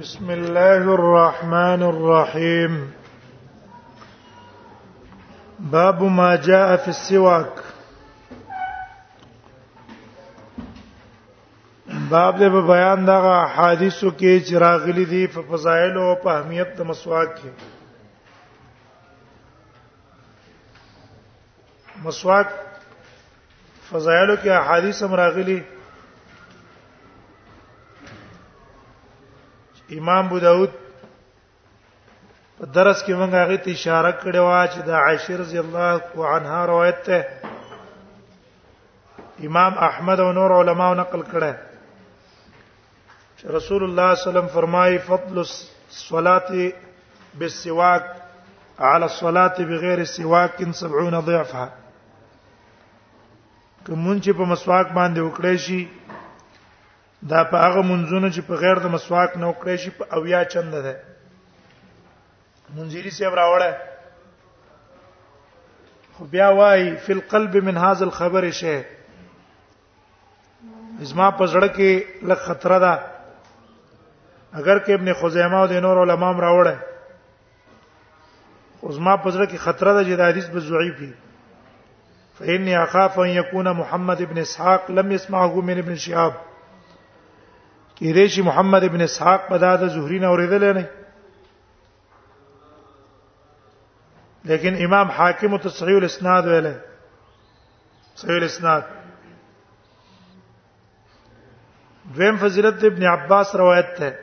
بسم الله الرحمن الرحيم باب ما جاء في السواك باب د بیان دغه حادثو کې چې راغلي دي په فضایل او په اهمیت د مسواک کې مسواک فضایلو کې احادیث هم راغلي امام ابو داود په درس کې موږ هغه ته اشاره کړې و چې د عائشه رضی الله عنها روایت ده امام احمد او نور علما نقل کړه چې رسول الله صلی الله علیه وسلم فرمایي فضل الصلاه بالسواک على الصلاه بغیر سواک 70 ضعفا کوم چې په مسواک باندې وکړې شي دا په هغه منځونو چې په غیر د مسواک نه وکړې شي په اویا چند ده منذری صاحب راوړه خو بیا وای فی القلب من هاذ الخبر شی زما په زړه کې لږ خطر ده اگر کې ابن خزیمه او د نور علماء راوړل خو زما په زړه کې خطر ده چې دا حدیث به ضعیف وي فإني أخاف أن يكون محمد بن إسحاق لم يسمعه من ابن شهاب کې دې شي محمد ابن اسحاق په داده زهري نه اوریدل نه لیکن امام حاکم تصحیح الاسناد ویله سویل اسناد دویم فضیلت ابن عباس روایت ده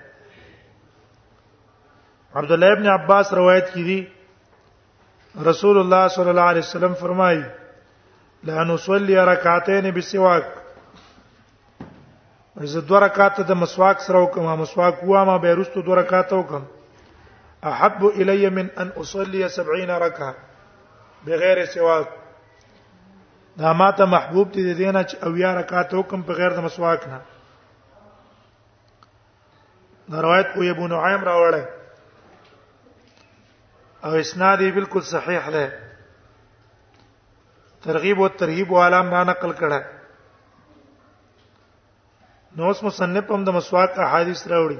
عبد الله ابن عباس روایت کړي رسول الله صلی الله علیه وسلم فرمایي لا نصلي رکعتين بسواک زه دوه رکعات د مسواک سره وکم مسواک وامه ما به رستو دوه رکعات وکم احب الي من ان اصلي 70 ركعه بغیر سواک دا ماته محبوب دي دینه چې او یا رکعات حکم په غیر د مسواک نه دا روایت کو ابو نعیم راوړی او اسناد یې بالکل صحیح دی ترغیب او ترهیب والا ما نقل کړه نو اس مصنف هم د مسواک احادیث راوړي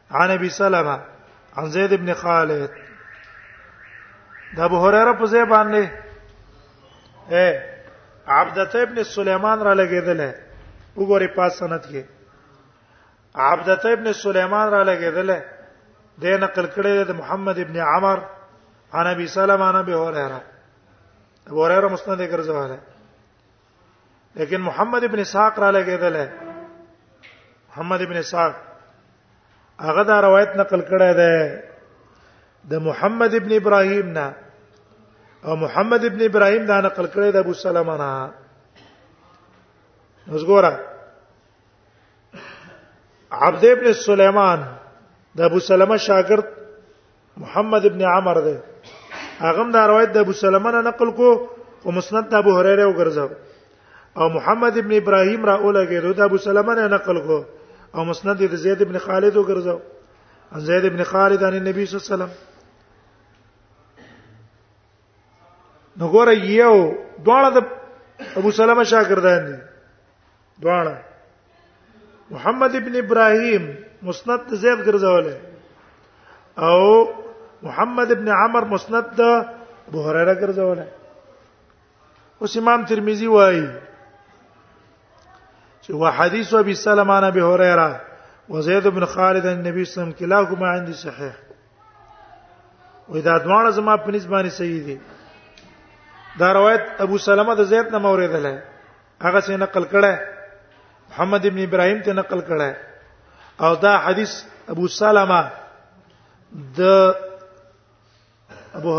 عن ابي سلمہ عن زید ابن خالد د ابو هريره په ځای باندې اے عبدته ابن سليمان را لګیدل وګوره پاس سند کې عبدته ابن سليمان را لګیدل د نقل کړي د محمد ابن عمر عن ابي سلمہ عن ابي هريره ابو هريره مسند ګرځواله لیکن محمد ابن اسحاق را لګیدل محمد ابن اسحاق هغه دا روایت نقل کړی دی د محمد ابن ابراهیم نه او محمد ابن ابراهیم دا نقل کړی د ابو سلمہ نه وزګورا عبد ابن سليمان د ابو سلمہ شاګرد محمد ابن عمر دی هغه دا روایت د ابو سلمہ نه نقل کو او مسند د ابو هريره وګرځاو او محمد ابن ابراهيم را اولګه د ابو سلمہ نه نقل کو او مسند د زید ابن خالد وګرځاو ان زید ابن خالد ان النبي صلی الله علیه وسلم نو ګوره یو دواړه د ابو سلمہ شاګردان دي دواړه محمد ابن ابراهيم مسند زید ګرځولې او محمد ابن عمر مسند د ابو هريره ګرځولې اوس امام ترمذی وایي چې وحديث ابي سلمہ عن ابي هريره وزيد بن خالد عن النبي صلى الله عليه وسلم كلاهما عندي صحيح واذا دواړه زما په نسبت باندې صحیح دي دا روایت ابو سلمہ د زید نه اوریدل هغه څه نقل کړه محمد ابن ابراهيم ته نقل کړه او دا حدیث ابو سلمہ د ابو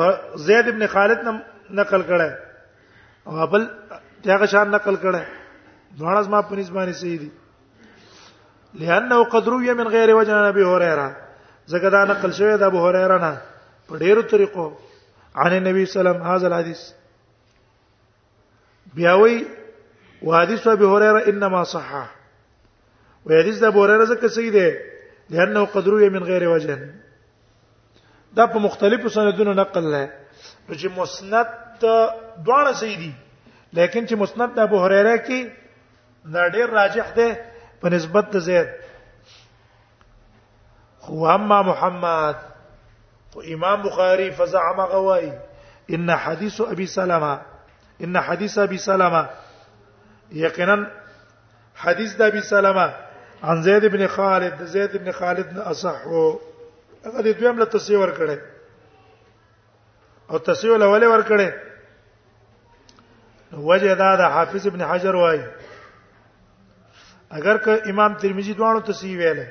زید ابن خالد نم نقل کړه او بل هغه شان نقل کړه دوړز ما په نسبانه صحیح دي لانه قد روي من غیر وجه نبی هريره زګه دا نقل شوی د ابو هريره نه په ډیرو طریقو عن النبي صلی الله علیه وسلم هاذا الحديث بیاوی وحدیث ابي هريره انما صح وحدیث د ابو هريره څخه صحیح دی لانه قد روي من غیر وجه دا په مختلفو سندونو نقل لای نو چې مسند دواړه صحیح دي لیکن چې مسند د ابو هريره کې دا ډیر راجح دی په نسبت د زید خو اما محمد خو امام بخاری فزعم غوای ان حدیث ابي سلمہ ان حدیث ابي سلمہ یقینا حدیث د ابي سلمہ عن زید بن خالد زید بن خالد نه اصح هغه د دویم له تسیور کړي او تسویه لولې ور کړې وجه دا د حافظ ابن حجر وایي اگر که امام ترمذی دوانو تسویه ویله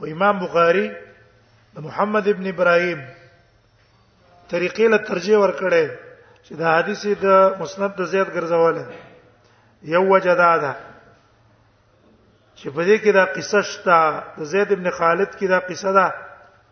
او امام بخاری د محمد ابن ابراهیم طریقې له ترجیح ور کړې چې دا حدیث د مسند د زیات ګرځواله یو وجه دا ده چې په دې کې دا قصه شته د زید ابن خالد کې دا قصه ده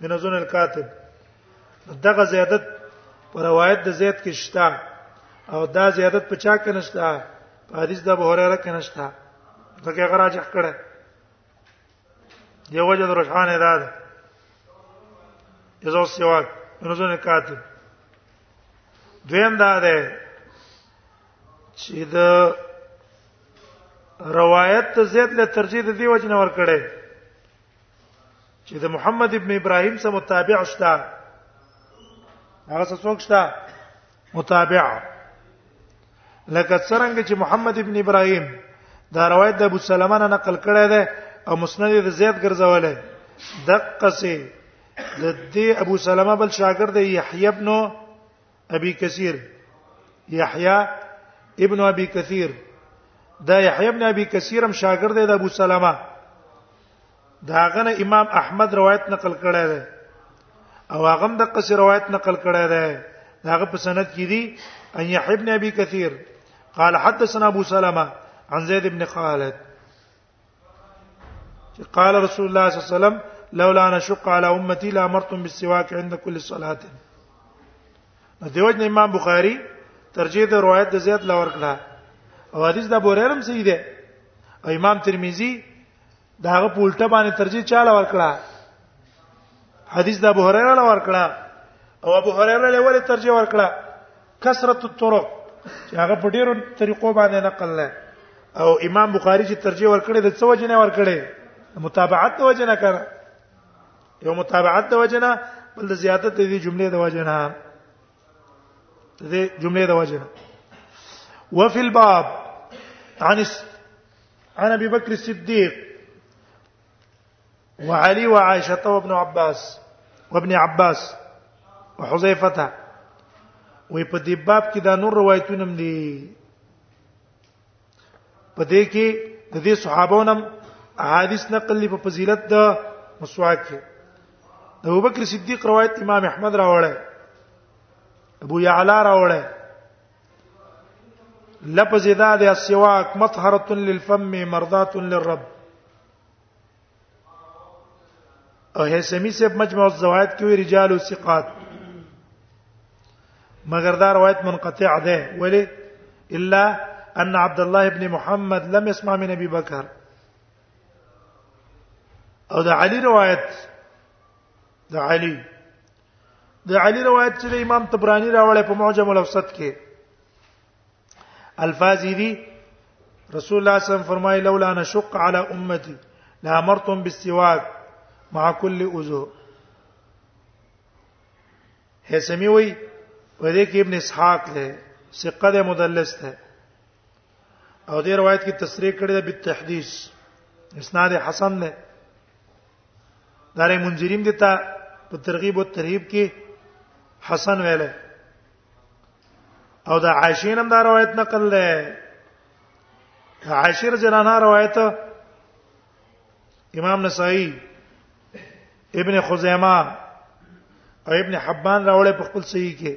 من ازن الكاتب دغه زیادت پر روایت د زید کې شته او دا زیادت په چا کې نشته په حدیث د ابو هريره کې نشته دغه غراج کړه دی وجه د روشانه ده ده یزو سیواک من ازن الكاتب دویم دا ده چې د روایت ته زید له ترجیح دی وجنه ور کړه چې د محمد ابن ابراهيم سره متابع شته هغه څوک شته متابع لکه څنګه چې محمد ابن ابراهيم دا روایت د ابو سلمہ نه نقل کړی دی او مسند د زیات ګرځولې دقه سي د دې ابو سلمہ بل شاګرد یحیی ابن ابي كثير يحيى ابن ابي كثير دا يحيى ابن ابي كثير هم شاګرد دی د ابو سلمہ دا غنه امام احمد روایت نقل کړی دی او هغه هم د قصې روایت نقل کړی دی هغه په سند کې دي ان يحيى ابن ابي كثير قال حدثنا ابو سلمہ عن زيد بن خالد چې قال رسول الله صلی الله علیه وسلم لولا ان شق على امتي لامرتم بالسواك عند كل صلاه نو دیوژن امام بخاری ترجیح د روایت د زیات لور کړه او حدیث د بوریرم صحیح دی او امام ترمذی دا هغه پولټه باندې ترجیح چاله ور کړه حدیث د ابو هريره لور کړه او ابو هريره له ولې ترجیح ور کړه کثرت الطرق چې هغه په ډیرو طریقو باندې نقل لای او امام بخاری چې ترجیح ورکړي د څو جنې ورکړي متابعت د وجنه کړه یو متابعت د وجنه بل د زیادت د جملې د وجنه د جملې د وجنه وفي الباب عن عن ابي بكر الصديق وعلي وعائشه وابن عباس وابن عباس وحذيفه وي په دې باب کې دا نور روایتونه هم دي په دې کې د دې صحابونو احادیث نقل په فضیلت د مسواک کې د ابوبکر صدیق روایت امام احمد راوړی ابو یعلا راوړی لفظ ذا السواك مطهرة للفم مرضاة للرب او هيثمي صاحب مجمع الزوائد کې وی رجال ثقات مگر دا روایت منقطع ده ولی الا ان عبد الله ابن محمد لم يسمع من ابي بكر او دا علي روایت دا علي د علی روایت چې د امام طبرانی راوړی په معجم الاوسط کې الفاظ دي رسول الله صلی الله علیه وسلم فرمایي لولا نشق علی امتی لامرتم بالسواک مع كل عضو هسمی وی په دې کې ابن اسحاق له ثقه مدلس ته او دې روایت کې تصریح کړی ده بالتحديث اسناد حسن نه دارې منذریم دته په ترغیب او ترهیب کې حسن ویل او دا عائشین هم دا روایت نقل ده عاشر جنانا روایت امام نسائی ابن خزیمه او ابن حبان راوړې په خپل صحیح کې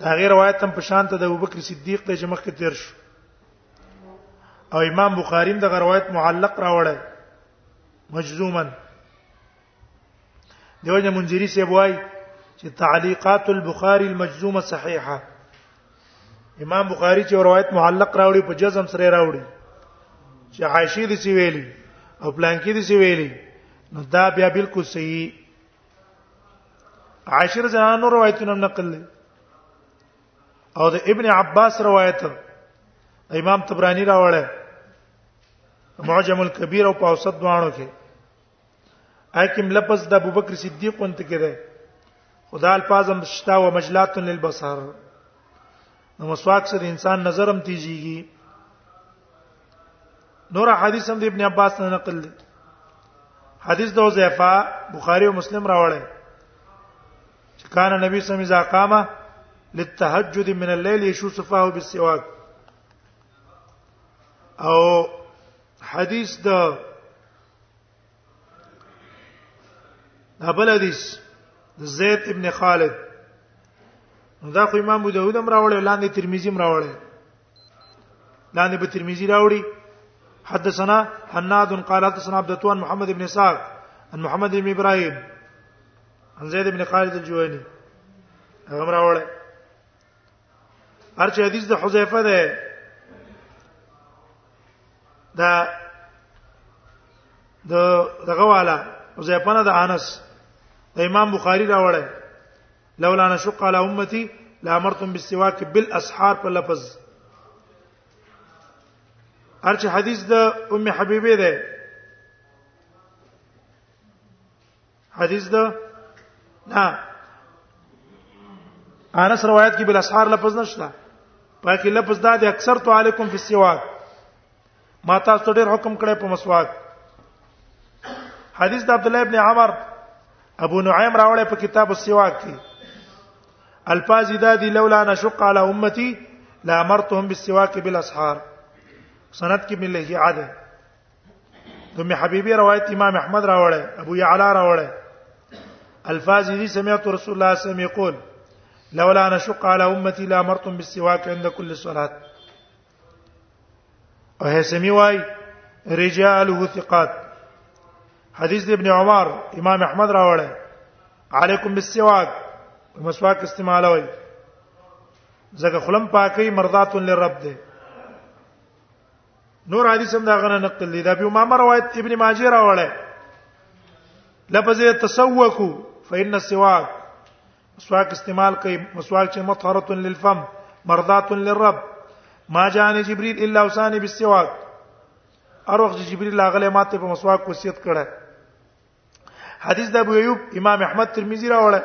دا غیر روایت هم په شان ته د ابوبکر صدیق ته جمع کې تیر شو او امام بخاری هم د روایت معلق راوړی مجزوما دیوژن منذری سی بوای چې تعلیقات البخاری المجزومه صحیحه امام بخاری چې روایت معلق راوړي په جزم سره راوړي چې عائشه دې سی ویلي او پلان کې دې سی ویلي نو دا بیا بالکل صحیح عاشر زنانو روایتونه نقل لري او د ابن عباس روایت امام تبرانی راوړی معجم الكبير او اوسط دوانو کې حاکم لفظ د ابوبکر صدیق انت کې ده خدا الفاظم شتا و مجلات للبصر نو مسواک سره انسان نظرم تیجیږي نور حدیث هم د ابن عباس نه نقل دي حدیث د حذیفه بخاری او مسلم راوړی چې کان نبی صلی الله علیه وسلم قامه للتهجد من الليل يشو صفاه بالسواك او حدیث د ابل حدیث زید ابن خالد دا خو امام ابو داود هم راوړل لاندې ترمذی هم راوړل لاندې په ترمذی راوړي حدثنا حناد قال حدثنا عبد التوان محمد بن اسحاق عن محمد بن ابراهيم عن زيد بن خالد الجواني هغه راوړل ارچ حدیث د حذیفه ده دا د دغه والا حذیفه نه د انس د امام بخاری راوړی لولا نشق على امتي لامرتم بالسواك بالاسحار په لفظ ارچ حدیث د ام حبیبه ده حدیث ده نه انس روایت کې بل اسحار لفظ نشته پاکي لفظ دا دی اکثر تو علیکم فی السواک ما تاسو ډېر حکم کړی په مسواک حدیث د عبد الله ابن عمر ابو نعیم راوړی په کتاب السواک کې الفاظ دا دي لولا نشق على امتي لامرتهم بالسواك بالاسحار سند کې ملي عاده ثم حبيبي روایت امام احمد راوړل ابو يعلى راوړل الفاظ دي سمعت رسول الله صلى الله عليه وسلم يقول لولا ان شق على امتي لامرتم بالسواك عند كل صلاه او سمي واي رجاله ثقات حديث ابن عمر امام احمد راوړل عليكم بالسواك مسواک وای زګه خلم پاکي مرضات للرب ده نور حدیث هم دا غنه نقل دي دا په امام روایت ابن ماجه راوړل لفظ تسوکو فإن السواك مسواک استعمال کوي مسواک چې مطهره للفم مرضات للرب ما جاءني جبريل الا وصاني بالسواك اروخ جبريل لاغله ماته په مسواک وصیت کړه حدیث د ابو ایوب امام احمد ترمذی راوړل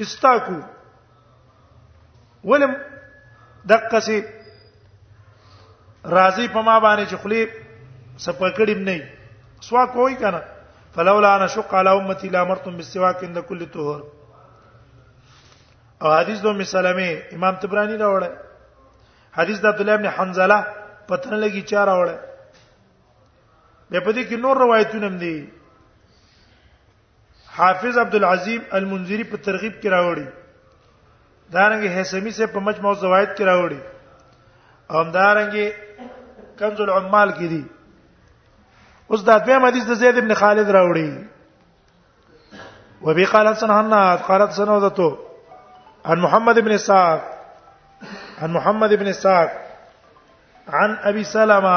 استاکو ولم دقه سي راضي په ما باندې چې خلی سپکړم نه سوا کوي کنه فلولا انا شق على امتي لامرتم بالسواك عند كل طهور او حدیث دوه مسلمه امام تبرانی راوړ حدیث د عبد الله ابن حنزله پتن لګی چا راوړ به په دې کې نور روایتونه هم دي حافظ عبد العظیم المنذری په ترغیب کې راوړي دارنګ حسمی سے په مجموع زوائد کې راوړي او دارنګ کنز العمال کې دي اوس دا دویم حدیث د زید ابن خالد راوړي وبي قالت سنهنا قالت سنوذته عن محمد بن اسحاق عن محمد بن اسحاق عن ابي سلمہ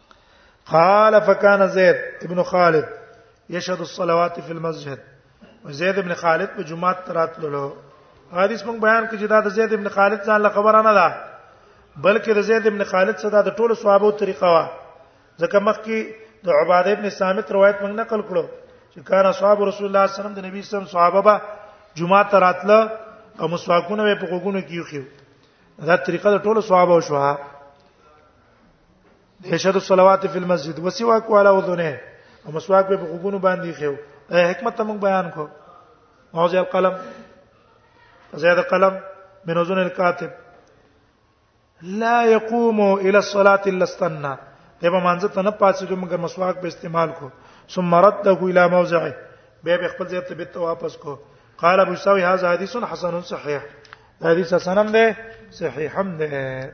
قال فكان زيد ابن خالد يشهد الصلوات في المسجد زيد ابن خالد په جمعه ترات له حدیث موږ بیان کړي چې دا د زید ابن خالد ځان له خبره نه ده بلکې د زید ابن خالد څخه د ټولو صحابه طریقه وا ځکه مخکې د عباده ابن صامت روایت موږ نقل کړو چې کان اصحاب رسول الله صلی الله علیه وسلم د نبی صلی الله علیه وسلم صحابه به جمعه ته راتله او مسواکونه په غوګونو کې یو دا طریقه د ټولو صحابه شوه هشد الصلوات فی المسجد وسواک والا وذنه او مسواک په غوګونو باندې خو حکمت ته موږ بیان کو موضع القلم زیاده قلم من وزن الكاتب لا يقوم الى الصلاه الا استنى دا به مانځه ته نه پاتې کوم مګر مسواک به استعمال کو ثم رده الى موضعه به به خپل ځای ته بیت واپس کو قال ابو ساوي هذا حديث حسن صحيح حديث حسن ده صحيح ده